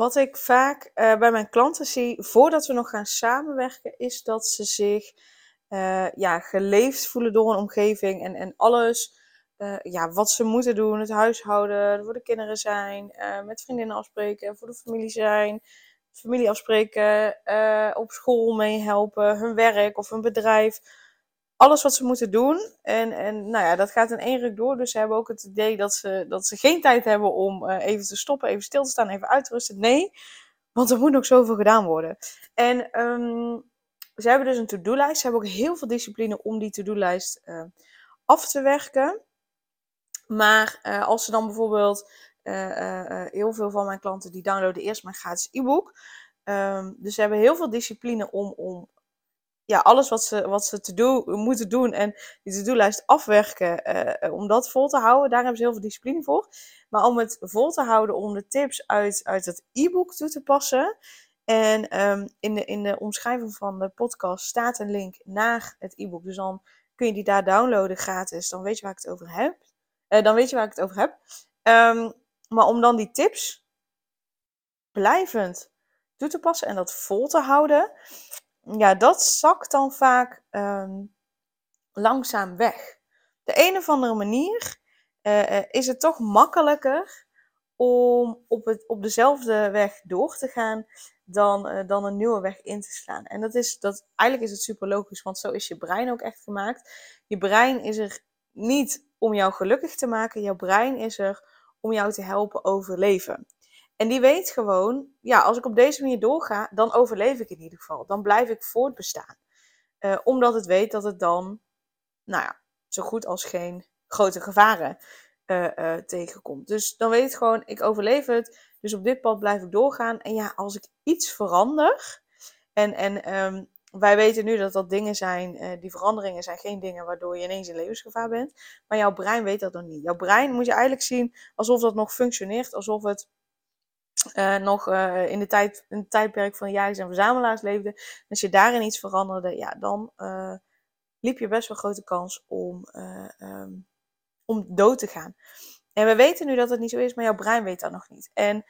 Wat ik vaak uh, bij mijn klanten zie, voordat we nog gaan samenwerken, is dat ze zich uh, ja, geleefd voelen door een omgeving en, en alles uh, ja, wat ze moeten doen, het huishouden, voor de kinderen zijn, met vriendinnen afspreken, voor de familie zijn, familie afspreken, op school meehelpen, hun werk of hun bedrijf alles wat ze moeten doen. En, en nou ja, dat gaat in één ruk door. Dus ze hebben ook het idee dat ze, dat ze geen tijd hebben om uh, even te stoppen, even stil te staan, even uit te rusten. Nee, want er moet nog zoveel gedaan worden. En um, ze hebben dus een to-do-lijst. Ze hebben ook heel veel discipline om die to-do-lijst uh, af te werken. Maar uh, als ze dan bijvoorbeeld, heel veel van mijn klanten die downloaden eerst mijn gratis e-book. Um, dus ze hebben heel veel discipline om, om ja, alles wat ze, wat ze te doen, moeten doen en die to-do-lijst afwerken, uh, om dat vol te houden, daar hebben ze heel veel discipline voor. Maar om het vol te houden, om de tips uit, uit het e-book toe te passen. En um, in, de, in de omschrijving van de podcast staat een link naar het e-book. Dus dan kun je die daar downloaden gratis. Dan weet je waar ik het over heb. Uh, dan weet je waar ik het over heb. Um, maar om dan die tips blijvend toe te passen en dat vol te houden, ja, dat zakt dan vaak um, langzaam weg. De een of andere manier uh, is het toch makkelijker om op, het, op dezelfde weg door te gaan dan, uh, dan een nieuwe weg in te slaan. En dat is, dat, eigenlijk is het super logisch, want zo is je brein ook echt gemaakt. Je brein is er niet om jou gelukkig te maken, jouw brein is er om jou te helpen overleven. En die weet gewoon, ja, als ik op deze manier doorga, dan overleef ik in ieder geval. Dan blijf ik voortbestaan. Uh, omdat het weet dat het dan, nou ja, zo goed als geen grote gevaren uh, uh, tegenkomt. Dus dan weet het gewoon, ik overleef het. Dus op dit pad blijf ik doorgaan. En ja, als ik iets verander. En, en um, wij weten nu dat dat dingen zijn, die veranderingen zijn geen dingen waardoor je ineens in levensgevaar bent. Maar jouw brein weet dat nog niet. Jouw brein moet je eigenlijk zien alsof dat nog functioneert, alsof het uh, nog uh, in, de tijd, in het tijdperk van jagers en verzamelaars leefde. Als je daarin iets veranderde, ja, dan uh, liep je best wel grote kans om, um, om dood te gaan. En we weten nu dat het niet zo is, maar jouw brein weet dat nog niet. En 95%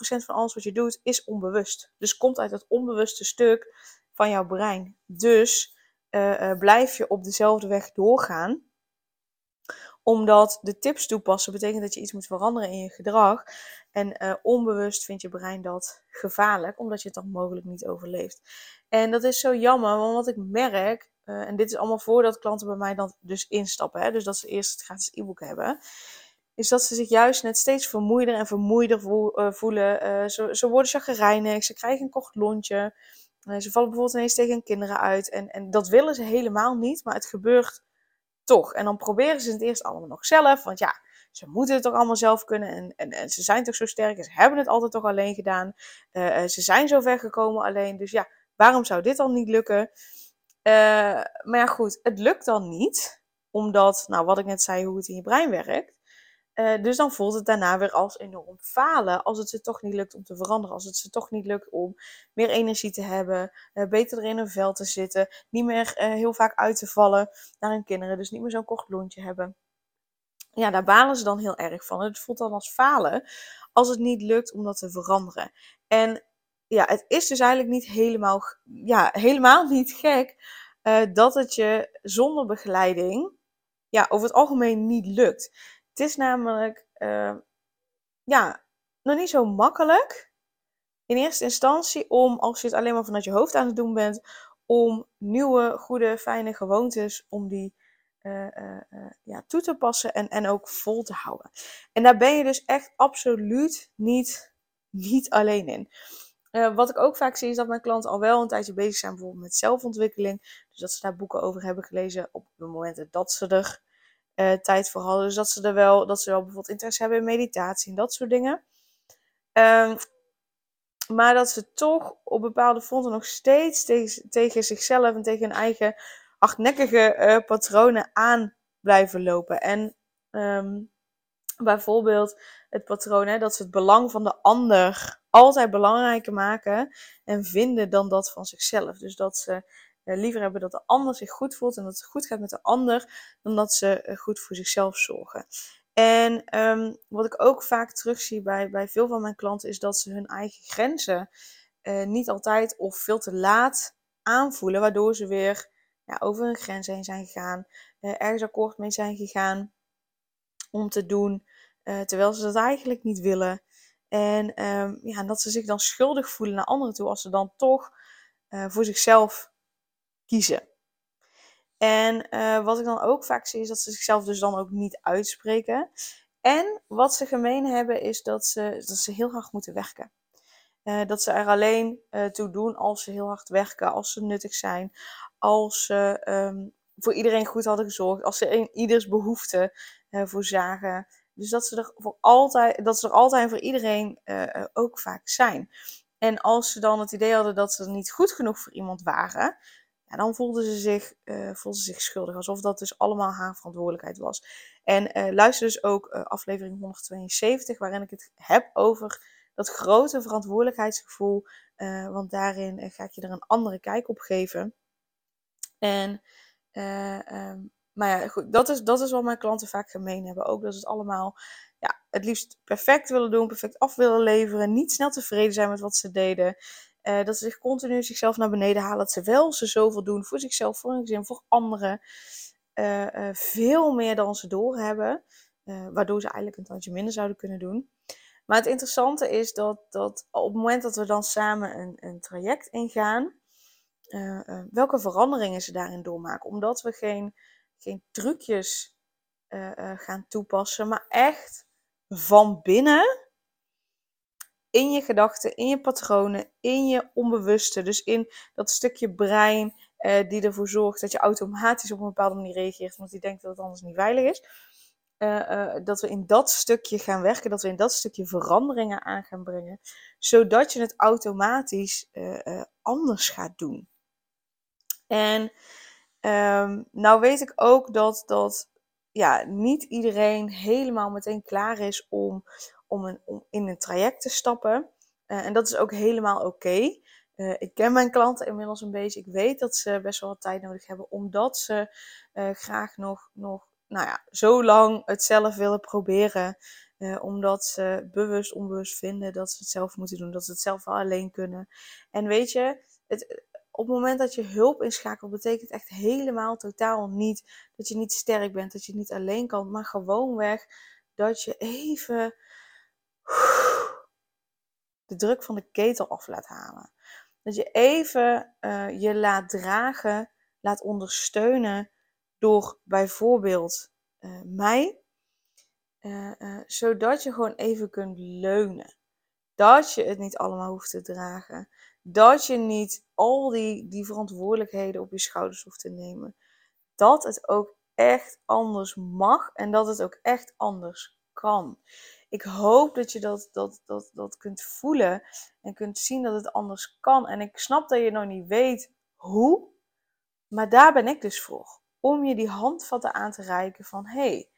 van alles wat je doet is onbewust. Dus komt uit het onbewuste stuk van jouw brein. Dus blijf je op dezelfde weg doorgaan omdat de tips toepassen betekent dat je iets moet veranderen in je gedrag. En uh, onbewust vindt je brein dat gevaarlijk, omdat je het dan mogelijk niet overleeft. En dat is zo jammer, want wat ik merk, uh, en dit is allemaal voordat klanten bij mij dan dus instappen, hè, dus dat ze eerst het gratis e-book hebben, is dat ze zich juist net steeds vermoeider en vermoeider uh, voelen. ze, ze worden chagrijnig, ze krijgen een kort lontje, ze vallen bijvoorbeeld ineens tegen kinderen uit. En, en dat willen ze helemaal niet, maar het gebeurt toch. En dan proberen ze het eerst allemaal nog zelf, want ja, ze moeten het toch allemaal zelf kunnen. En, en, en ze zijn toch zo sterk ze hebben het altijd toch alleen gedaan. Uh, ze zijn zo ver gekomen alleen. Dus ja, waarom zou dit dan niet lukken? Uh, maar ja, goed, het lukt dan niet. Omdat, nou wat ik net zei, hoe het in je brein werkt. Uh, dus dan voelt het daarna weer als enorm falen. Als het ze toch niet lukt om te veranderen. Als het ze toch niet lukt om meer energie te hebben. Uh, beter er in een vel te zitten. Niet meer uh, heel vaak uit te vallen naar hun kinderen. Dus niet meer zo'n kort lontje hebben ja, daar balen ze dan heel erg van. Het voelt dan als falen als het niet lukt om dat te veranderen. En ja, het is dus eigenlijk niet helemaal, ja, helemaal niet gek dat het je zonder begeleiding ja, over het algemeen niet lukt. Het is namelijk uh, ja, nog niet zo makkelijk in eerste instantie om, als je het alleen maar vanuit je hoofd aan het doen bent, om nieuwe, goede, fijne gewoontes, om die uh, uh, ja, toe te passen en, en ook vol te houden. En daar ben je dus echt absoluut niet, niet alleen in. Wat ik ook vaak zie is dat mijn klanten al wel een tijdje bezig zijn bijvoorbeeld met zelfontwikkeling. Dus dat ze daar boeken over hebben gelezen op de momenten dat ze er uh, tijd voor hadden. Dus dat ze er wel, dat ze wel bijvoorbeeld interesse hebben in meditatie en dat soort dingen. Um, maar dat ze toch op bepaalde fronten nog steeds tegen, zichzelf en tegen hun eigen hardnekkige uh, patronen aan blijven lopen. En um, bijvoorbeeld het patroon hè, dat ze het belang van de ander altijd belangrijker maken en vinden dan dat van zichzelf. Dus dat ze liever hebben dat de ander zich goed voelt en dat het goed gaat met de ander, dan dat ze uh, goed voor zichzelf zorgen. En um, wat ik ook vaak terugzie bij, bij veel van mijn klanten is dat ze hun eigen grenzen uh, niet altijd of veel te laat aanvoelen, waardoor ze weer ja, over hun grens heen zijn gegaan, ergens akkoord mee zijn gegaan om te doen uh, terwijl ze dat eigenlijk niet willen. En um, ja, dat ze zich dan schuldig voelen naar anderen toe als ze dan toch uh, voor zichzelf kiezen. En uh, wat ik dan ook vaak zie is dat ze zichzelf dus dan ook niet uitspreken. En wat ze gemeen hebben is dat ze, dat ze heel hard moeten werken. Uh, dat ze er alleen uh, toe doen als ze heel hard werken, als ze nuttig zijn, als ze um, voor iedereen goed hadden gezorgd, als ze in ieders behoefte voorzagen. Dus dat ze er voor altijd, dat ze er altijd voor iedereen ook vaak zijn. En als ze dan het idee hadden dat ze niet goed genoeg voor iemand waren, ja, dan voelden ze, zich, uh, ze zich schuldig. Alsof dat dus allemaal haar verantwoordelijkheid was. En uh, luister dus ook aflevering 172, waarin ik het heb over dat grote verantwoordelijkheidsgevoel. want daarin ga ik je er een andere kijk op geven. En um, maar ja, goed, dat is, dat is wat mijn klanten vaak gemeen hebben. Ook dat ze het allemaal ja, het liefst perfect willen doen, perfect af willen leveren, niet snel tevreden zijn met wat ze deden. Uh, dat ze zich continu zichzelf naar beneden halen, terwijl ze zoveel doen voor zichzelf, voor hun gezin, voor anderen. Uh, uh, veel meer dan ze doorhebben, waardoor ze eigenlijk een tandje minder zouden kunnen doen. Maar het interessante is dat, dat op het moment dat we dan samen een, een traject ingaan, welke veranderingen ze daarin doormaken. Omdat we geen geen trucjes gaan toepassen, maar echt van binnen in je gedachten, in je patronen, in je onbewuste. Dus in dat stukje brein uh, die ervoor zorgt dat je automatisch op een bepaalde manier reageert, omdat die denkt dat het anders niet veilig is. dat we in dat stukje gaan werken, dat we in dat stukje veranderingen aan gaan brengen, zodat je het automatisch anders gaat doen. En Um, nou weet ik ook dat, dat ja, niet iedereen helemaal meteen klaar is om, om, een, om in een traject te stappen. Uh, en dat is ook helemaal oké. Uh, ik ken mijn klanten inmiddels een beetje. Ik weet dat ze best wel wat tijd nodig hebben, omdat ze uh, graag nog, nog nou ja, zo lang het zelf willen proberen. omdat ze bewust, onbewust vinden dat ze het zelf moeten doen, dat ze het zelf wel alleen kunnen. En weet je, het, op het moment dat je hulp inschakelt, betekent echt helemaal totaal niet dat je niet sterk bent, dat je niet alleen kan, maar gewoonweg dat je even de druk van de ketel af laat halen. Dat je even uh, je laat dragen, laat ondersteunen door bijvoorbeeld uh, mij, uh, zodat je gewoon even kunt leunen. Dat je het niet allemaal hoeft te dragen dat je niet al die, die verantwoordelijkheden op je schouders hoeft te nemen. Dat het ook echt anders mag en dat het ook echt anders kan. Ik hoop dat je dat, dat, dat, dat kunt voelen en kunt zien dat het anders kan. En ik snap dat je nog niet weet hoe, maar daar ben ik dus voor. Om je die handvatten aan te reiken van hé, hey,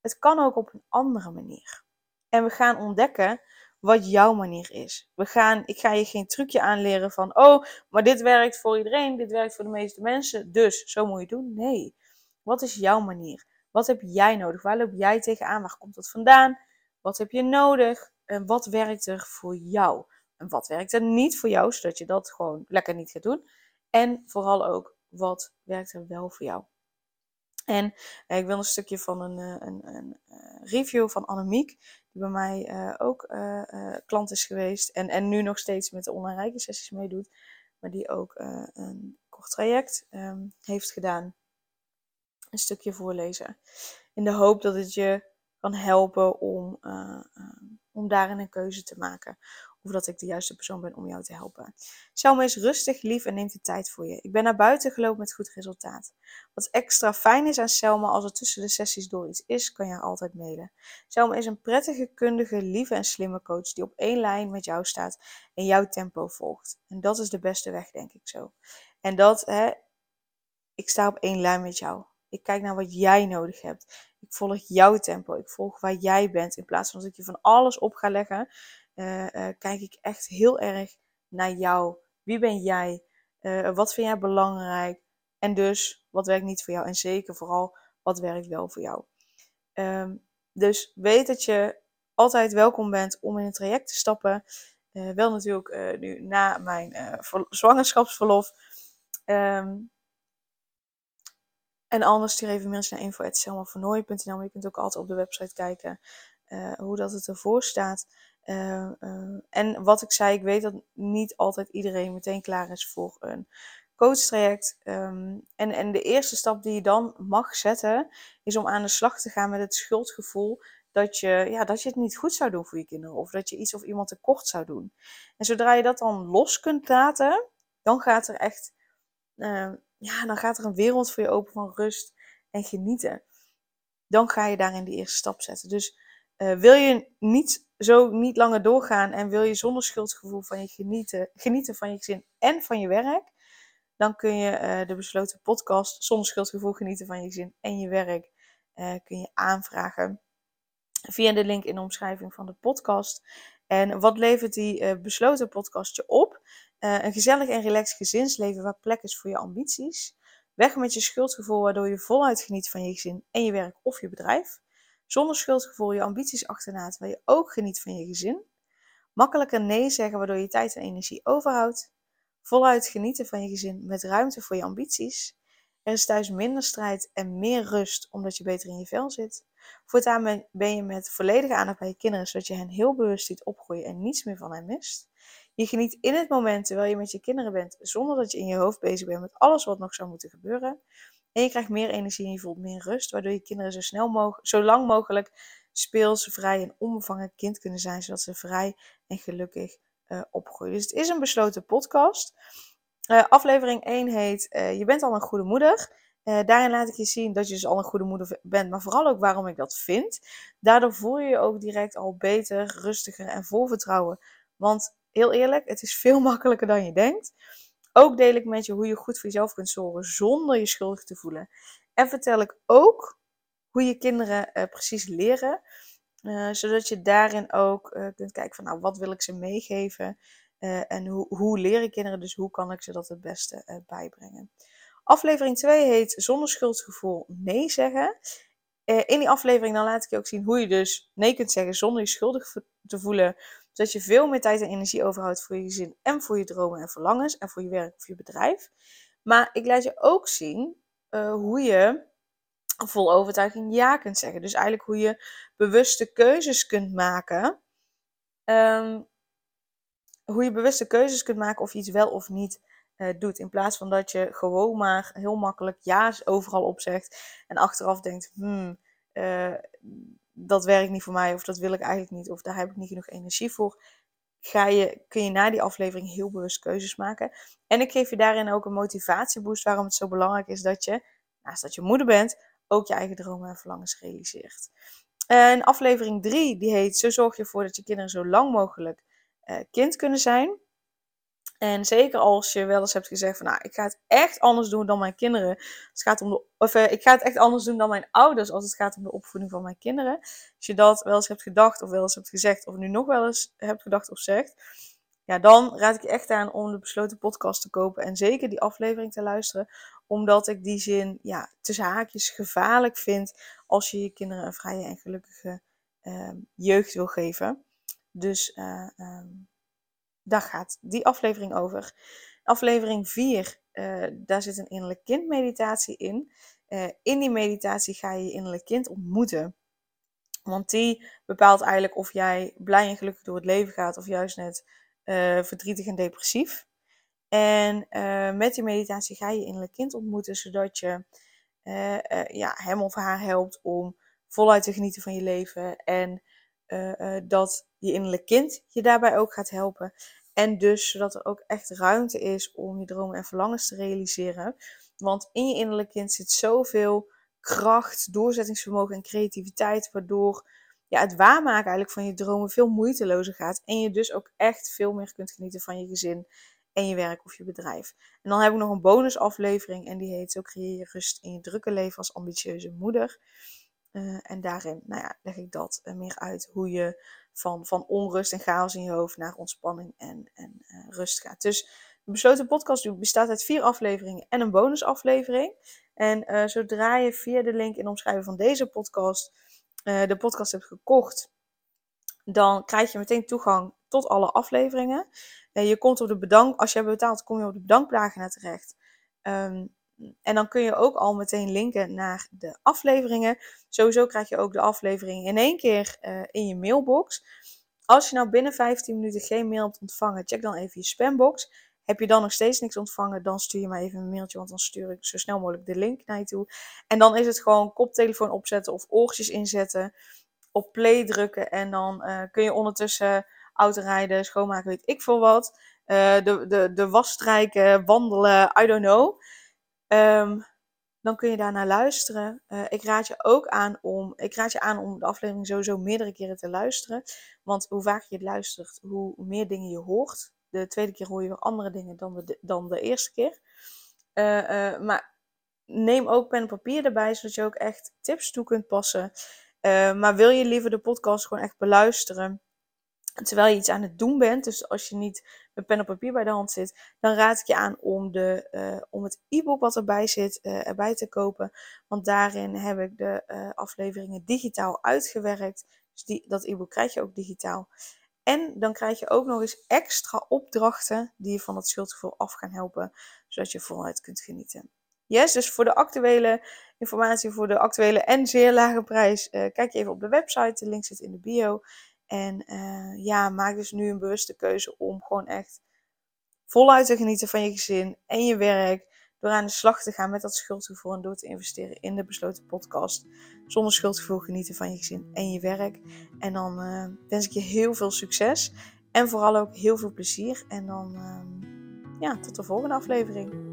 het kan ook op een andere manier. En we gaan ontdekken wat jouw manier is. We gaan, ik ga je geen trucje aanleren van, oh, maar dit werkt voor iedereen, dit werkt voor de meeste mensen, dus zo moet je doen. Nee, wat is jouw manier? Wat heb jij nodig? Waar loop jij tegenaan? Waar komt dat vandaan? Wat heb je nodig? En wat werkt er voor jou? En wat werkt er niet voor jou, zodat je dat gewoon lekker niet gaat doen? En vooral ook, wat werkt er wel voor jou? En eh, ik wil een stukje van een, eh, een, een eh, review van Annemiek, die bij mij uh, ook uh, klant is geweest en, en nu nog steeds met de online rijke sessies meedoet, maar die ook een kort traject um, heeft gedaan. Een stukje voorlezen. In de hoop dat het je kan helpen om, om daarin een keuze te maken. Of dat ik de juiste persoon ben om jou te helpen. Selma is rustig, lief en neemt de tijd voor je. Ik ben naar buiten gelopen met goed resultaat. Wat extra fijn is aan Selma, als er tussen de sessies door iets is, kan je haar altijd mailen. Selma is een prettige, kundige, lieve en slimme coach die op één lijn met jou staat en jouw tempo volgt. En dat is de beste weg, denk ik zo. En dat, hè, ik sta op één lijn met jou. Ik kijk naar wat jij nodig hebt. Ik volg jouw tempo. Ik volg waar jij bent. In plaats van dat ik je van alles op ga leggen, uh, uh, kijk ik echt heel erg naar jou. Wie ben jij? Uh, wat vind jij belangrijk? En dus, wat werkt niet voor jou? En zeker vooral, wat werkt wel voor jou? Um, dus weet dat je altijd welkom bent om in een traject te stappen. wel natuurlijk nu na mijn zwangerschapsverlof. Um, en anders stuur even mailtje naar info.selmavernooy.nl. Maar je kunt ook altijd op de website kijken hoe dat het ervoor staat. Uh, uh, en wat ik zei, ik weet dat niet altijd iedereen meteen klaar is voor een coachtraject. Um, en, en de eerste stap die je dan mag zetten, is om aan de slag te gaan met het schuldgevoel dat je, ja, dat je het niet goed zou doen voor je kinderen. Of dat je iets of iemand tekort zou doen. En zodra je dat dan los kunt laten, dan gaat er echt ja, dan gaat er een wereld voor je open van rust en genieten. Dan ga je daarin die eerste stap zetten. Dus uh, wil je niet zo niet langer doorgaan en wil je zonder schuldgevoel van je genieten, genieten van je gezin en van je werk, dan kun je uh, de besloten podcast zonder schuldgevoel genieten van je gezin en je werk uh, kun je aanvragen via de link in de omschrijving van de podcast. En wat levert die besloten podcast je op? Een gezellig en relaxed gezinsleven waar plek is voor je ambities. Weg met je schuldgevoel waardoor je voluit geniet van je gezin en je werk of je bedrijf. Zonder schuldgevoel je ambities achterna terwijl je ook geniet van je gezin. Makkelijker nee zeggen waardoor je tijd en energie overhoudt. Voluit genieten van je gezin met ruimte voor je ambities. Er is thuis minder strijd en meer rust omdat je beter in je vel zit. Voortaan ben je met volledige aandacht bij je kinderen zodat je hen heel bewust ziet opgroeien en niets meer van hen mist. Je geniet in het moment terwijl je met je kinderen bent, zonder dat je in je hoofd bezig bent met alles wat nog zou moeten gebeuren. En je krijgt meer energie en je voelt meer rust, waardoor je kinderen zo, snel mogelijk, zo lang mogelijk speels, vrij en onbevangen kind kunnen zijn, zodat ze vrij en gelukkig uh, opgroeien. Dus het is een besloten podcast. Uh, aflevering 1 heet uh, Je bent al een goede moeder. daarin laat ik je zien dat je dus al een goede moeder bent, maar vooral ook waarom ik dat vind. Daardoor voel je je ook direct al beter, rustiger en vol vertrouwen. Want heel eerlijk, het is veel makkelijker dan je denkt. Ook deel ik met je hoe je goed voor jezelf kunt zorgen zonder je schuldig te voelen. En vertel ik ook hoe je kinderen uh, precies leren. Uh, zodat je daarin ook uh, kunt kijken van nou, wat wil ik ze meegeven? en hoe, hoe leren kinderen, dus hoe kan ik ze dat het beste bijbrengen? Aflevering 2 heet Zonder schuldgevoel nee zeggen. in die aflevering dan laat ik je ook zien hoe je dus nee kunt zeggen zonder je schuldig te voelen zodat je veel meer tijd en energie overhoudt voor je gezin en voor je dromen en verlangens en voor je werk of je bedrijf. Maar ik laat je ook zien uh, hoe je vol overtuiging ja kunt zeggen. Dus eigenlijk hoe je bewuste keuzes kunt maken. Um, hoe je bewuste keuzes kunt maken of je iets wel of niet uh, doet. In plaats van dat je gewoon maar heel makkelijk ja's overal opzegt en achteraf denkt, hmm, uh, dat werkt niet voor mij of dat wil ik eigenlijk niet of daar heb ik niet genoeg energie voor, ga je, kun je na die aflevering heel bewust keuzes maken. En ik geef je daarin ook een motivatieboost waarom het zo belangrijk is dat je, naast dat je moeder bent, ook je eigen dromen en verlangens realiseert. En aflevering 3, die heet Zo zorg je ervoor dat je kinderen zo lang mogelijk uh, kind kunnen zijn. En zeker als je wel eens hebt gezegd van, nou, ik ga het echt anders doen dan mijn kinderen. Het gaat om de, of uh, ik ga het echt anders doen dan mijn ouders als het gaat om de opvoeding van mijn kinderen. Als je dat wel eens hebt gedacht of wel eens hebt gezegd of nu nog wel eens hebt gedacht of zegt. Ja, dan raad ik je echt aan om de besloten podcast te kopen en zeker die aflevering te luisteren. Omdat ik die zin, ja, tussen haakjes gevaarlijk vind als je je kinderen een vrije en gelukkige uh, jeugd wil geven. Dus uh, um, daar gaat die aflevering over. Aflevering 4, uh, eh, daar zit een innerlijk kind meditatie in. Uh, in die meditatie ga je je innerlijk kind ontmoeten. Want die bepaalt eigenlijk of jij blij en gelukkig door het leven gaat of juist net uh, verdrietig en depressief. En met die meditatie ga je je innerlijk kind ontmoeten, zodat je ja, hem of haar helpt om voluit te genieten van je leven. En dat je innerlijk kind je daarbij ook gaat helpen. En dus zodat er ook echt ruimte is om je dromen en verlangens te realiseren. Want in je innerlijk kind zit zoveel kracht, doorzettingsvermogen en creativiteit, waardoor ja, het waarmaken eigenlijk van je dromen veel moeitelozer gaat. En je dus ook echt veel meer kunt genieten van je gezin en je werk of je bedrijf. En dan heb ik nog een bonusaflevering en die heet zo creëer je rust in je drukke leven als ambitieuze moeder. Eh, en daarin nou ja, leg ik dat uh, meer uit hoe je van, van onrust en chaos in je hoofd naar ontspanning en, en uh, rust gaat. Dus de besloten podcast bestaat uit vier afleveringen en een bonusaflevering. En zodra je via de link in de omschrijving van deze podcast de podcast hebt gekocht, dan krijg je meteen toegang tot alle afleveringen. je komt op de bedank, als je hebt betaald, kom je op de bedankpagina terecht. Um, en dan kun je ook al meteen linken naar de afleveringen. Sowieso krijg je ook de aflevering in één keer uh, in je mailbox. Als je nou binnen 15 minuten geen mail hebt ontvangen, check dan even je spambox. Heb je dan nog steeds niks ontvangen, dan stuur je mij even een mailtje, want dan stuur ik zo snel mogelijk de link naar je toe. En dan is het gewoon koptelefoon opzetten of oortjes inzetten, op play drukken en dan uh, kun je ondertussen autorijden, schoonmaken, weet ik veel wat. Uh, de, de, de was strijken, wandelen, I don't know. Um, dan kun je daarnaar luisteren. Uh, ik raad je ook aan om, ik raad je aan om de aflevering sowieso meerdere keren te luisteren. Want hoe vaker je het luistert, hoe meer dingen je hoort. De tweede keer hoor je weer andere dingen dan de, dan de eerste keer. Uh, uh, maar neem ook pen en papier erbij, zodat je ook echt tips toe kunt passen. maar wil je liever de podcast gewoon echt beluisteren? terwijl je iets aan het doen bent, dus als je niet met pen en papier bij de hand zit, dan raad ik je aan om, de, uh, om het e-book wat erbij zit uh, erbij te kopen. Want daarin heb ik de uh, afleveringen digitaal uitgewerkt. Dus die, dat e-book krijg je ook digitaal. En dan krijg je ook nog eens extra opdrachten die je van het schuldgevoel af gaan helpen, zodat je voluit kunt genieten. Yes, dus voor de actuele informatie, voor de actuele en zeer lage prijs, kijk je even op de website. De link zit in de bio. En uh, ja, maak dus nu een bewuste keuze om gewoon echt voluit te genieten van je gezin en je werk. Door aan de slag te gaan met dat schuldgevoel en door te investeren in de besloten podcast. Zonder schuldgevoel genieten van je gezin en je werk. En dan uh, wens ik je heel veel succes. En vooral ook heel veel plezier. En dan uh, ja, tot de volgende aflevering.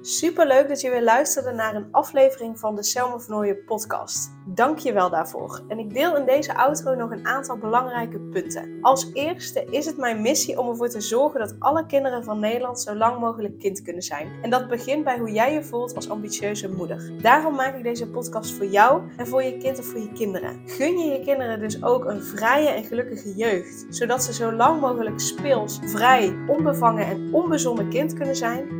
Super leuk dat je weer luisterde naar een aflevering van de Selma Vernooien podcast. Dank je wel daarvoor. En ik deel in deze outro nog een aantal belangrijke punten. Als eerste is het mijn missie om ervoor te zorgen dat alle kinderen van Nederland zo lang mogelijk kind kunnen zijn. En dat begint bij hoe jij je voelt als ambitieuze moeder. Daarom maak ik deze podcast voor jou en voor je kind of voor je kinderen. Gun je je kinderen dus ook een vrije en gelukkige jeugd, zodat ze zo lang mogelijk speels, vrij, onbevangen en onbezonnen kind kunnen zijn